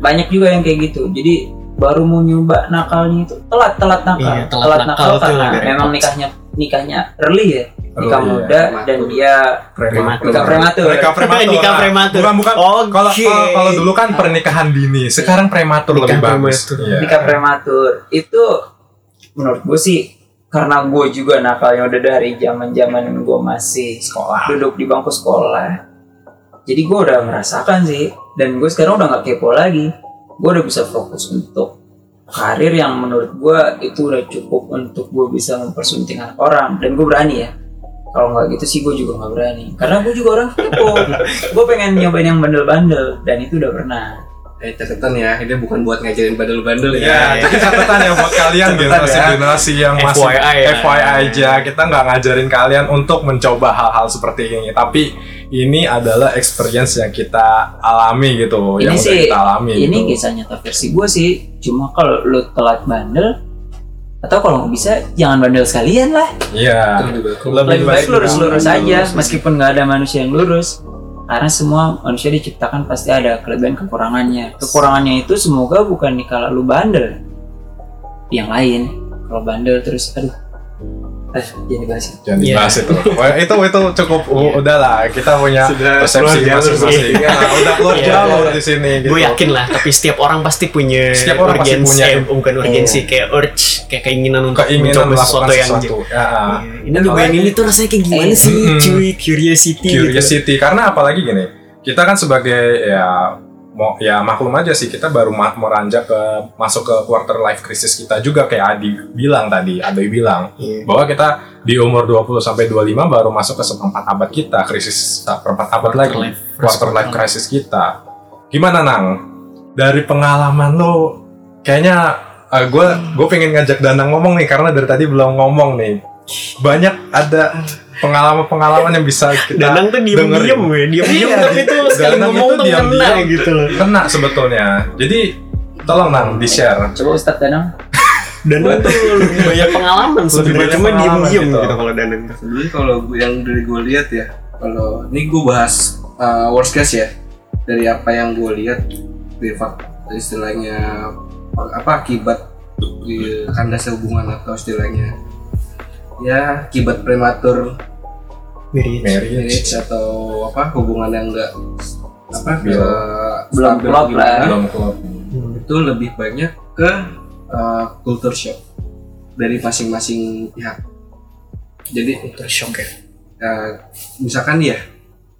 banyak juga yang kayak gitu jadi baru mau nyoba nakalnya itu telat telat nakal Iya, telat nakal tuh karena memang nikahnya nikahnya early ya nikah Early, muda ya. dan dia Prematur. Nikah prematur. Nikah prematur. Nikah Nah, prematur. Bukan bukan. Oke. Kalau kalau kalau dulu kan pernikahan dini, sekarang prematur Nikah lebih bagus. prematur. Iya. nikah prematur itu menurut gue sih karena gue juga nakalnya udah dari zaman zaman gue masih Sekolah. duduk di bangku sekolah jadi gue udah merasakan sih dan gue sekarang udah nggak kepo lagi gue udah bisa fokus untuk karir yang menurut gue itu udah cukup untuk gue bisa mempersuntingkan orang dan gue berani ya kalau nggak gitu sih gue juga nggak berani karena gue juga orang kepo gue pengen nyobain yang bandel-bandel dan itu udah pernah Eh catatan ya, ini bukan buat ngajarin bandel-bandel Ya, ya. jadi catatan ya buat kalian Catatan generasi ya. generasi yang masih FYI ya. FYI aja. Kita nggak ngajarin kalian untuk mencoba hal-hal seperti ini, tapi ini adalah experience yang kita alami gitu, Ini yang udah sih- kita alami. ini gitu. kisah nyata versi gue sih cuma kalau lu telat bandel atau kalau nggak bisa jangan bandel sekalian lah Iya. Juga. lebih baik lurus-lurus lurus. aja meskipun nggak ada manusia yang lurus karena semua manusia diciptakan pasti ada kelebihan kekurangannya kekurangannya itu semoga bukan di kala lu bandel yang lain kalau bandel terus aduh Eh, jadi bahas ya. Jangan Iya. dibahas itu. Wah, itu itu cukup u- udahlah kita punya Sudah persepsi masing-masing. Ya, udah keluar Iya. jalur di sini gitu. gue yakin lah tapi setiap orang pasti punya Setiap orang pasti urgensi punya. eh, bukan urgensi kayak urge kayak keinginan untuk keinginan mencoba sesuatu yang sesuatu. Ya, Iya, ini apalagi- ini tuh rasanya kayak gimana Eh, sih mm-mm. cuy curiosity, gitu. curiosity karena apalagi gini kita kan sebagai ya mau ya maklum aja sih kita baru ma- meranjak ke masuk ke quarter life crisis kita juga kayak Adi bilang tadi Adi bilang. Iya. bahwa kita di umur 20 sampai 25 baru masuk ke seperempat abad kita krisis seperempat abad lagi life quarter life crisis kita. Gimana nang? Dari pengalaman lo kayaknya gue gue pengen ngajak Danang ngomong nih karena dari tadi belum ngomong nih. Banyak ada pengalaman-pengalaman yang bisa kita Danang tuh diem dengerin. diem ya diem diem Iya, tapi tuh sekali Danang ngomong itu tuh diam-diam. kena gitu loh kena sebetulnya jadi tolong nang di share Coba Ustadz Danang. Danang tuh <laughs> lebih banyak pengalaman Lebih sebenarnya banyak cuma diem diem gitu. gitu kalau Danang Sebenarnya kalau gue- yang dari gue lihat ya, kalau ini gue bahas uh, worst case ya, dari apa yang gue lihat dari istilahnya apa akibat di kandas hubungan atau istilahnya ya akibat prematur Marriage. marriage marriage atau apa hubungan yang enggak apa Stabil. eh, Belum klop lah. belum klop Hmm. itu lebih banyak ke uh, culture shock dari masing-masing pihak jadi Culture shock ya uh, misalkan ya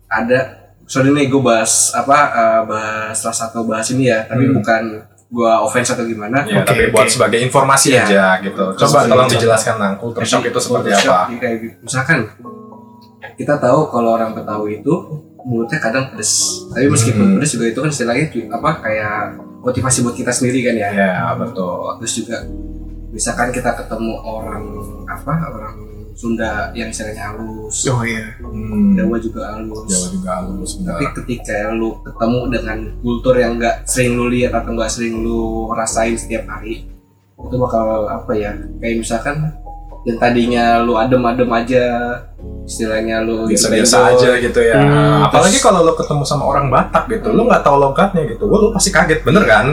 ada sorry nih gue bahas apa uh, bahas salah satu bahas ini ya tapi Hmm. bukan gue offense atau gimana ya Oke, tapi oke. buat sebagai informasi Iya. aja gitu coba tolong dijelaskan nang culture shock itu seperti culture apa shock, kayak gitu. misalkan kita tahu kalau orang Betawi itu mulutnya kadang pedes. Tapi meskipun Hmm. pedes juga itu kan istilahnya apa kayak motivasi buat kita sendiri kan ya. Ya betul. Terus juga misalkan kita ketemu orang apa orang Sunda yang istilahnya halus. Oh iya. Hmm. Jawa juga halus. Jawa juga halus tapi benar ketika lu ketemu dengan kultur yang nggak sering lu lihat atau nggak sering lu rasain setiap hari itu bakal apa ya kayak misalkan yang tadinya lu adem-adem aja istilahnya lu biasa-biasa gitu, aja gitu ya. Hmm, apalagi terus- kalau lo ketemu sama orang Batak gitu lo nggak tahu logatnya gitu. Lo pasti kaget bener kan?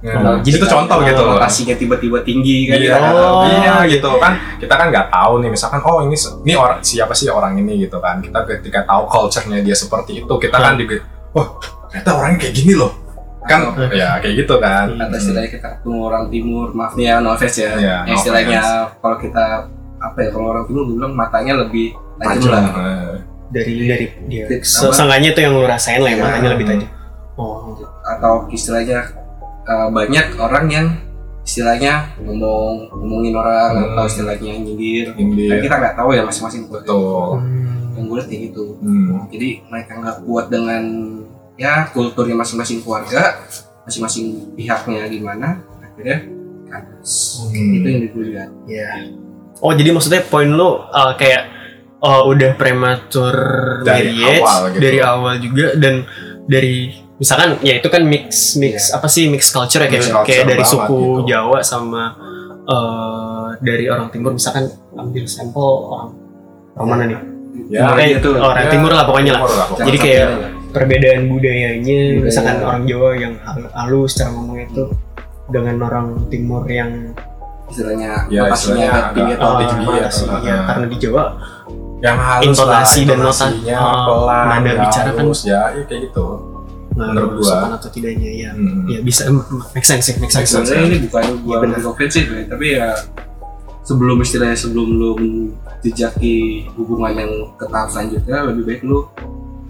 Kalau jadi itu contoh gitu Rotasinya tiba-tiba tinggi kan Iya, kita Oh. iya gitu. kan. Kita kan nggak tahu nih, misalkan oh ini ini orang siapa sih orang ini gitu kan. Kita ketika tahu culture-nya dia seperti itu, kita kan juga, oh ternyata orangnya kayak gini loh. Kan Atau- ya kayak gitu kan. atau istilahnya kita ketemu orang timur maaf nih ya no offense ya. Iya, no istilahnya kalau kita apa ya kalau orang timur gue bilang matanya lebih tajam Tajam. lah Eh, dari dari dia seenggaknya tuh yang lu rasain lah yang Iya. matanya lebih tajam oh atau istilahnya uh, banyak orang yang istilahnya ngomong ngomongin orang Hmm. atau istilahnya nyindir kan kita nggak tahu ya masing-masing betul. yang gue lihat kayak gitu Hmm. jadi mereka nggak kuat dengan ya kulturnya masing-masing keluarga masing-masing pihaknya gimana akhirnya kandas Hmm. itu yang gue lihat Iya. Oh jadi maksudnya poin lu uh, kayak uh, udah prematur Dari marriage awal gitu. dari awal juga dan dari misalkan ya itu kan mix mix apa sih mix culture ya kayak, Mix culture kayak dari banget suku gitu. Jawa sama uh, dari orang timur misalkan ambil sampel orang orang mana nih? Ya, Timur kayak gitu. orang ya, timur lah pokoknya lah. pokoknya. Jadi kayak lah. Perbedaan budayanya Budaya. misalkan orang Jawa yang hal- halus cara ngomongnya itu dengan orang timur yang istilahnya Ya, notasinya tinggi atau tinggi ya, ya, karena di Jawa yang halus Intonasi lah, dan nota- intonasinya uh, pelan, nada nggak bicara kan- halus, ya, ya kayak gitu. Menurut menurut gua. sopan atau tidaknya ya Hmm. ya bisa make sense sih make sense, sebenarnya ini bukan Iya, gua lebih ofensif ya tapi ya sebelum istilahnya sebelum lu menjejaki hubungan yang ke tahap selanjutnya lebih baik lu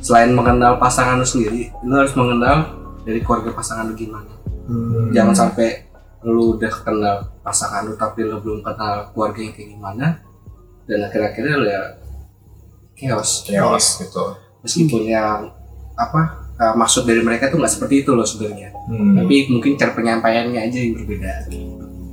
selain mengenal pasangan lu sendiri lu harus mengenal dari keluarga pasangan lu gimana Hmm. jangan sampai lu udah kenal pasangan lu tapi lu belum kenal keluarganya kayak gimana dan akhir-akhirnya lu ya chaos. Chaos gitu. meskipun yang apa uh, maksud dari mereka tuh nggak seperti itu loh sebenarnya. Hmm. tapi mungkin cara penyampaiannya aja yang berbeda.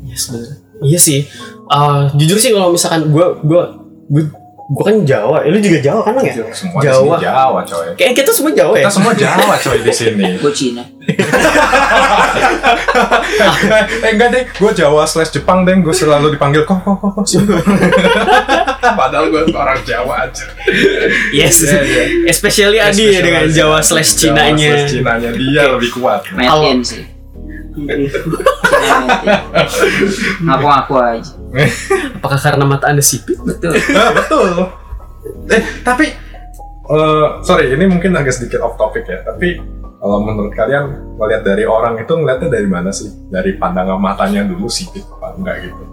Iya sebenarnya. Iya sih. Uh, jujur sih kalau misalkan gue gue gue gue kan Jawa ya lu juga Jawa kan Bang, ya Semua Jawa. di sini Jawa, coy. kayak kita semua Jawa ya Kita semua Jawa, coy di sini. <laughs> Gue Cina. <laughs> eh enggak deh, gue Jawa slash Jepang deh, gue selalu dipanggil kok kok kok kok. <laughs> Padahal gue orang Jawa aja. yes Iya, iya. especially Adi ya dengan Jawa slash Jawa Cinanya slash Cinanya dia lebih kuat. Made in sih. Cina in. Ngaku-ngaku aja. <laughs> Apakah karena mata anda sipit? betul Ah, betul. Eh, tapi eh, sorry, ini mungkin agak sedikit off topic ya. Tapi kalau menurut kalian melihat dari orang itu ngeliatnya dari mana sih? Dari pandangan matanya dulu sipit apa enggak gitu?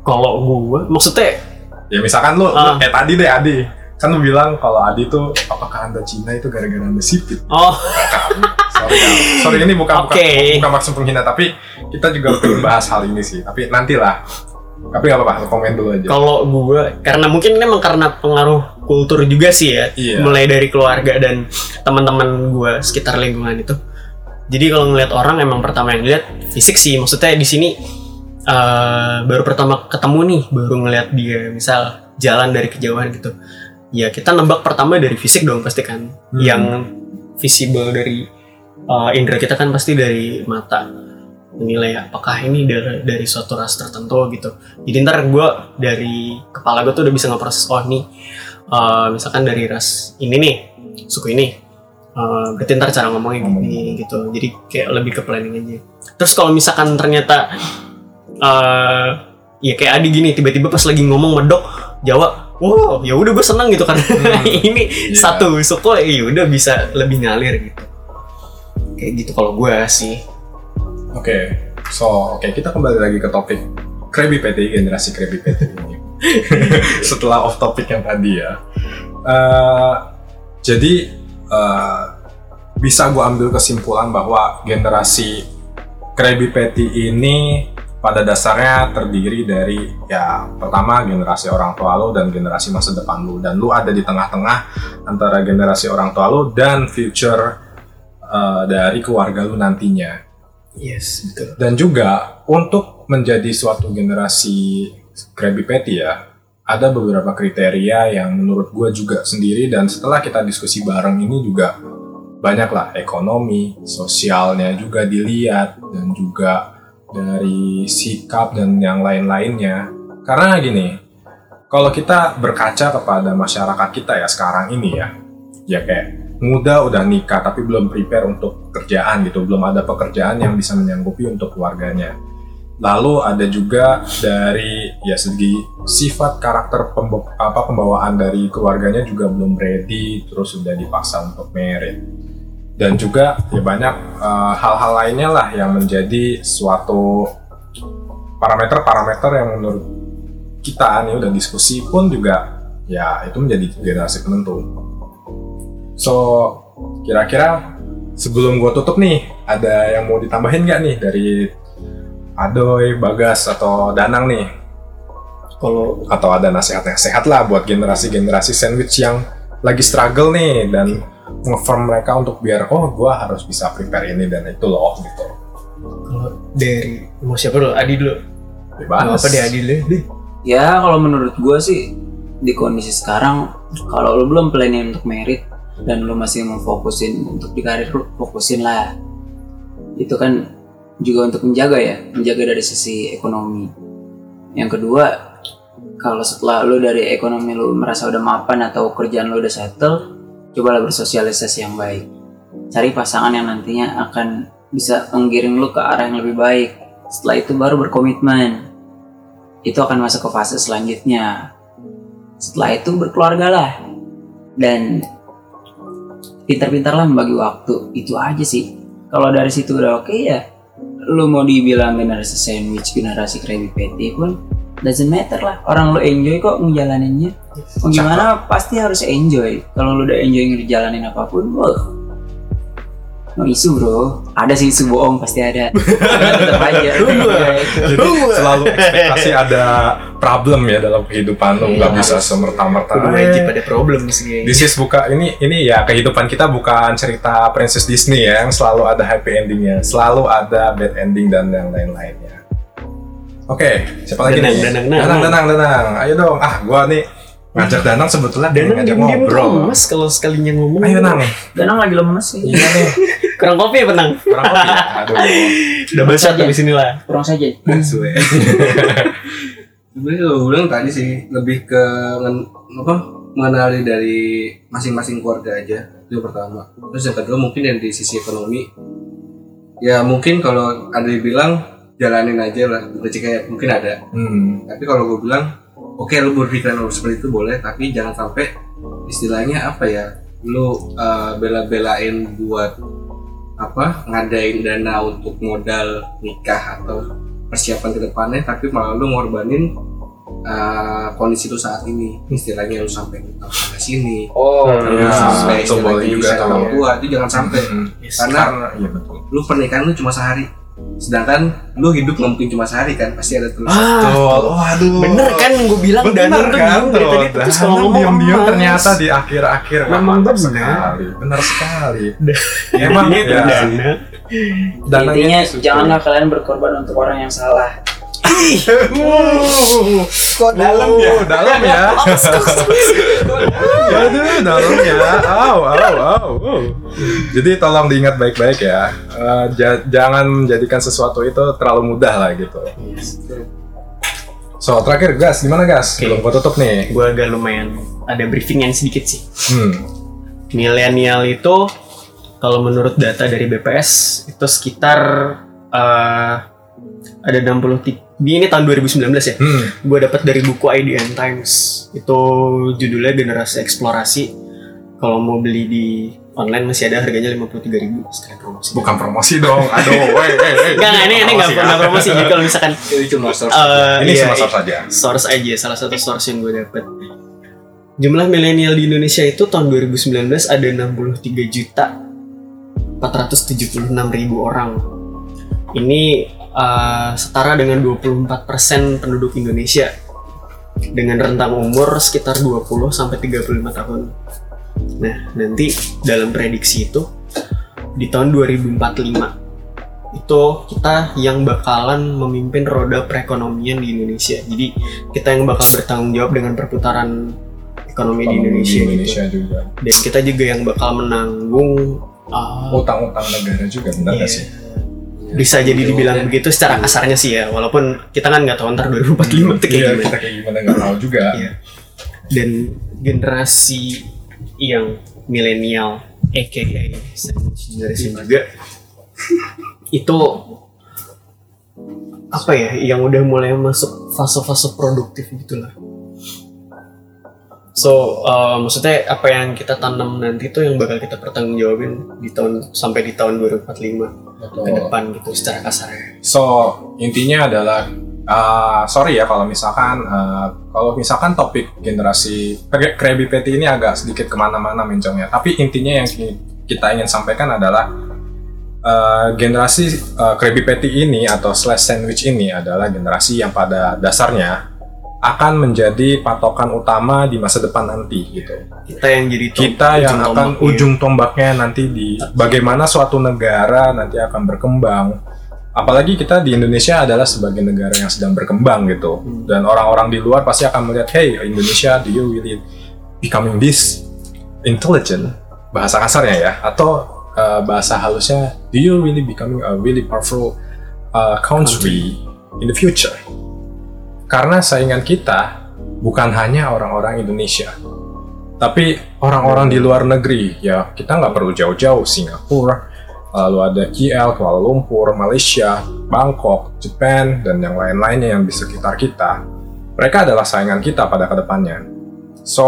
Kalau gua, maksudnya Ya misalkan lu, lu Ah. eh tadi deh Adi, kan lu bilang kalau Adi tuh apakah anda Cina itu gara-gara anda sipit? oh Sorry, sorry ini bukan bukan, Oke. bukan maksud penghina, tapi kita juga <clears throat> perlu bahas hal ini sih. Tapi nantilah. Tapi nggak apa-apa, komen dulu aja. kalau gua karena mungkin ini emang karena pengaruh kultur juga sih ya. Iya. Mulai dari keluarga dan teman-teman gua sekitar lingkungan itu. Jadi kalau ngeliat orang emang pertama yang lihat fisik sih. Maksudnya di sini eh, baru pertama ketemu nih, baru ngeliat dia misal jalan dari kejauhan gitu. Ya kita nebak pertama dari fisik dong pasti kan. Hmm. Yang visible dari eh, indera kita kan pasti dari mata menilai apakah ini dari, dari suatu ras tertentu gitu. Jadi ntar gue dari kepala gue tuh udah bisa ngeproses oh nih eh, misalkan dari ras ini nih suku ini Eh, berarti ntar cara ngomongnya gini gitu. Jadi kayak lebih ke planning aja. Terus kalau misalkan ternyata eh ya kayak Adi gini tiba-tiba pas lagi ngomong medok Jawa, wow ya udah gue senang gitu karena <laughs> ini Iya. satu suku ya udah bisa lebih ngalir gitu. Kayak gitu kalau gue sih. Oke, so oke kita kembali lagi ke topik Krabby Patty generasi Krabby Patty ini. <laughs> Setelah off topic yang tadi ya, Eh, jadi eh, bisa gue ambil kesimpulan bahwa generasi Krabby Patty ini pada dasarnya terdiri dari ya pertama generasi orang tua lo dan generasi masa depan lo dan lu ada di tengah-tengah antara generasi orang tua lo dan future eh, dari keluarga lu nantinya Yes betul. dan juga untuk menjadi suatu generasi Krabby Patty ya ada beberapa kriteria yang menurut gue juga sendiri dan setelah kita diskusi bareng ini juga banyak lah ekonomi, sosialnya juga dilihat dan juga dari sikap dan yang lain-lainnya. Karena gini, kalau kita berkaca kepada masyarakat kita ya sekarang ini ya, ya kayak muda udah nikah tapi belum prepare untuk pekerjaan gitu, belum ada pekerjaan yang bisa menyanggupi untuk keluarganya. Lalu ada juga dari ya segi sifat karakter apa pembawaan dari keluarganya juga belum ready, terus sudah dipaksa untuk merit. Dan juga ya banyak eh, hal-hal lainnya lah yang menjadi suatu parameter-parameter yang menurut kita nih udah diskusi pun juga ya itu menjadi generasi penentu. So kira-kira sebelum gua tutup nih ada yang mau ditambahin nggak nih dari Adoy, Bagas atau Danang nih? Kalau Atau ada nasihat-nasihat lah buat generasi-generasi sandwich yang lagi struggle nih dan nge-firm mereka untuk biar oh gua harus bisa prepare ini dan itu loh gitu. kalau dari mau siapa dulu? Adi dulu. Bebas. Apa deh Adi dulu? Ya kalau menurut gue sih di kondisi sekarang kalau lu belum planning untuk merit dan lu masih mau fokusin untuk di karir lu fokusin lah. Itu kan juga untuk menjaga ya, menjaga dari sisi ekonomi. Yang kedua, kalau setelah lu dari ekonomi lu merasa udah mapan atau kerjaan lu udah settle, cobalah bersosialisasi yang baik. Cari pasangan yang nantinya akan bisa menggiring lu ke arah yang lebih baik. Setelah itu baru berkomitmen itu akan masuk ke fase selanjutnya. Setelah itu berkeluargalah dan pintar-pintarlah membagi waktu. Itu aja sih. Kalau dari situ udah oke ya, lu mau dibilang generasi sandwich, generasi Krabby Patty pun doesn't matter lah. Orang lu enjoy kok ngejalaninnya. Mau gimana pasti harus enjoy. Kalau lu udah enjoy ngejalanin apa pun, wah No isu bro, ada sih isu bohong pasti ada. <laughs> Tetap aja. Jadi selalu <laughs> ekspektasi ada problem ya dalam kehidupan lu nggak bisa semerta-merta. Kudu "Eh, wajib ada problem sih. This is buka ini ini ya kehidupan kita bukan cerita princess Disney ya yang selalu ada happy endingnya, selalu ada bad ending dan yang lain-lainnya. Oke, siapa lagi nih? Danang, Danang. Danang, Danang. Ayo dong. Ah, gua nih ngajak Danang sebetulnya Dan ngajak diam-diam ngobrol. mas kalau sekalinya ngomong. Ayo Nang. Danang lagi lemes sih. Iya nih. <laughs> Kurang kopi ya penang. Kurang kopi. <laughs> Aduh. Double shot Aja. di sini lah. Kurang saja. Sesuai. <laughs> Gue bilang tadi sih lebih ke apa mengenali dari masing-masing keluarga aja itu yang pertama. Terus yang kedua mungkin dari sisi ekonomi ya mungkin kalau ada yang bilang jalanin aja lah rezeki kayak mungkin ada Hmm. tapi kalau gue bilang oke lu berpikiran seperti itu boleh tapi jangan sampai istilahnya apa ya lu uh, bela-belain buat apa ngadain dana untuk modal nikah atau persiapan ke depannya tapi malah lu ngorbanin uh, kondisi lu saat ini istilahnya lu sampai sana sini Oh, lu Iya, sampai istilahnya juga orang tua itu jangan sampai Hmm. Yes. karena iya betul. lu pernikahan lu cuma sehari sedangkan lu hidup nggak mungkin cuma sehari kan pasti ada terus Ah, Betul. Waduh. bener kan gue bilang Danang tuh diem dari tadi terus kalau ngomong diam-diam emas. ternyata di akhir-akhir wah, Memang benar. sekali. Benar sekali. Ya, <laughs> emang Intinya itu ya. Dana. Dananya intinya janganlah kalian berkorban untuk orang yang salah. Uh, Kok dalam ya? uh, dalam ya. <laughs> Aduh, dalam ya. Au, au, au. uh. Jadi tolong diingat baik-baik ya. Eh, ja- jangan menjadikan sesuatu itu terlalu mudah lah gitu. So, terakhir Gas, gimana Gas? Oke. Belum gua tutup nih. Gue agak lumayan ada briefing yang sedikit sih. Hmm. Milenial itu kalau menurut data dari BPS itu sekitar eh, ada 60 di ini tahun 2019 ya. Hmm. Gue dapat dari buku IDN Times. Itu judulnya Generasi Eksplorasi. Kalau mau beli di online masih ada harganya 53.000 ribu promosi. Bukan promosi dong. Aduh, woi, woi, woi. Enggak, ini ini enggak pernah promosi. Jadi kalau misalkan <laughs> itu cuma source eh, Ini iya, cuma source saja. source aja salah satu source yang gue dapet jumlah milenial di Indonesia itu tahun 2019 ada 63 juta 476 ribu orang ini uh, setara dengan 24% penduduk Indonesia dengan rentang umur sekitar 20 sampai 35 tahun nah nanti dalam prediksi itu di tahun 2045 itu kita yang bakalan memimpin roda perekonomian di Indonesia. Jadi kita yang bakal bertanggung jawab dengan perputaran ekonomi di Indonesia, gitu. Indonesia juga. Dan kita juga yang bakal menanggung uh, Utang-utang negara juga benar Iya. sih? Bisa jadi dibilang begitu secara kasarnya sih ya. Walaupun kita kan nggak tahu ntar 2045 itu kayak Iya, gimana. kita kayak gimana nggak tahu juga. Iya. Dan generasi yang milenial, aka sandwich generation juga, <laughs> itu apa ya yang udah mulai masuk fase-fase produktif gitulah. So, uh, maksudnya apa yang kita tanam nanti itu yang bakal kita pertanggungjawabin di tahun sampai di tahun 2045 ke depan gitu secara kasarnya. So intinya adalah uh, sorry ya kalau misalkan uh, kalau misalkan topik generasi Krabby Patty ini agak sedikit ke mana-mana mencongnya. Tapi intinya yang ki- kita ingin sampaikan adalah uh, generasi uh, Krabby Patty ini atau slash sandwich ini adalah generasi yang pada dasarnya akan menjadi patokan utama di masa depan nanti gitu Kita yang jadi tom- kita yang ujung akan tombaknya. ujung tombaknya nanti di bagaimana suatu negara nanti akan berkembang. Apalagi kita di Indonesia adalah sebagai negara yang sedang berkembang gitu. Hmm. Dan orang-orang di luar pasti akan melihat, hey Indonesia, do you really becoming this intelligent? Bahasa kasarnya ya, atau uh, bahasa halusnya, do you really becoming a really powerful uh, country in the future? Karena saingan kita bukan hanya orang-orang Indonesia, tapi orang-orang di luar negeri. Ya kita nggak perlu jauh-jauh. Singapura lalu ada KL Kuala Lumpur Malaysia Bangkok Japan dan yang lain-lainnya yang di sekitar kita. Mereka adalah saingan kita pada ke depannya. So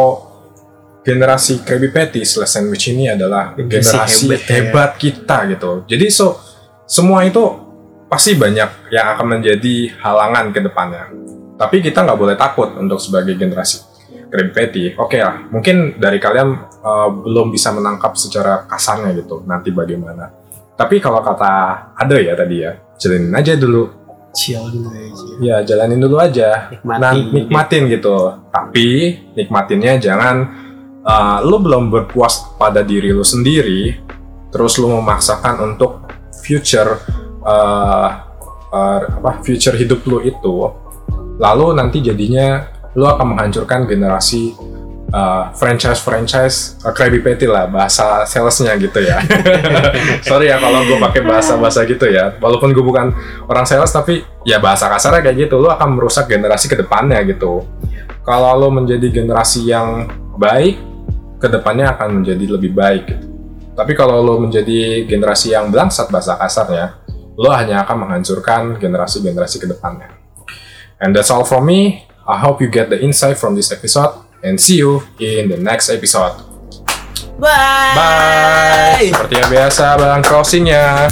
generasi Krabby Patty slash sandwich ini adalah Generasi generasi hebat hebat, ya. kita gitu. Jadi so semua itu pasti banyak yang akan menjadi halangan ke depannya tapi kita nggak boleh takut untuk sebagai generasi Krabby Patty. Oke lah, mungkin dari kalian uh, belum bisa menangkap secara kasarnya gitu, nanti bagaimana. Tapi kalau kata ada ya tadi ya, jalanin aja dulu. chill dulu aja. Ya, jalanin dulu aja. Nikmatin. Nah, nikmatin gitu. Tapi nikmatinnya jangan uh, lu belum berpuas pada diri lu sendiri, terus lu memaksakan untuk future uh, uh, apa future hidup lu itu, lalu nanti jadinya lu akan menghancurkan generasi uh, franchise-franchise uh, Krabby Patty lah bahasa salesnya gitu ya. <laughs> Sorry ya kalau gue pakai bahasa-bahasa gitu ya. Walaupun gue bukan orang sales tapi ya bahasa kasarnya kayak gitu. Lu akan merusak generasi ke depannya gitu. Kalau lu menjadi generasi yang baik, ke depannya akan menjadi lebih baik. Gitu. Tapi kalau lu menjadi generasi yang belangsat bahasa kasarnya, lo hanya akan menghancurkan generasi-generasi ke depannya. And that's all from me. I hope you get the insight from this episode and see you in the next episode. Bye. Bye. Seperti yang biasa, bang closingnya.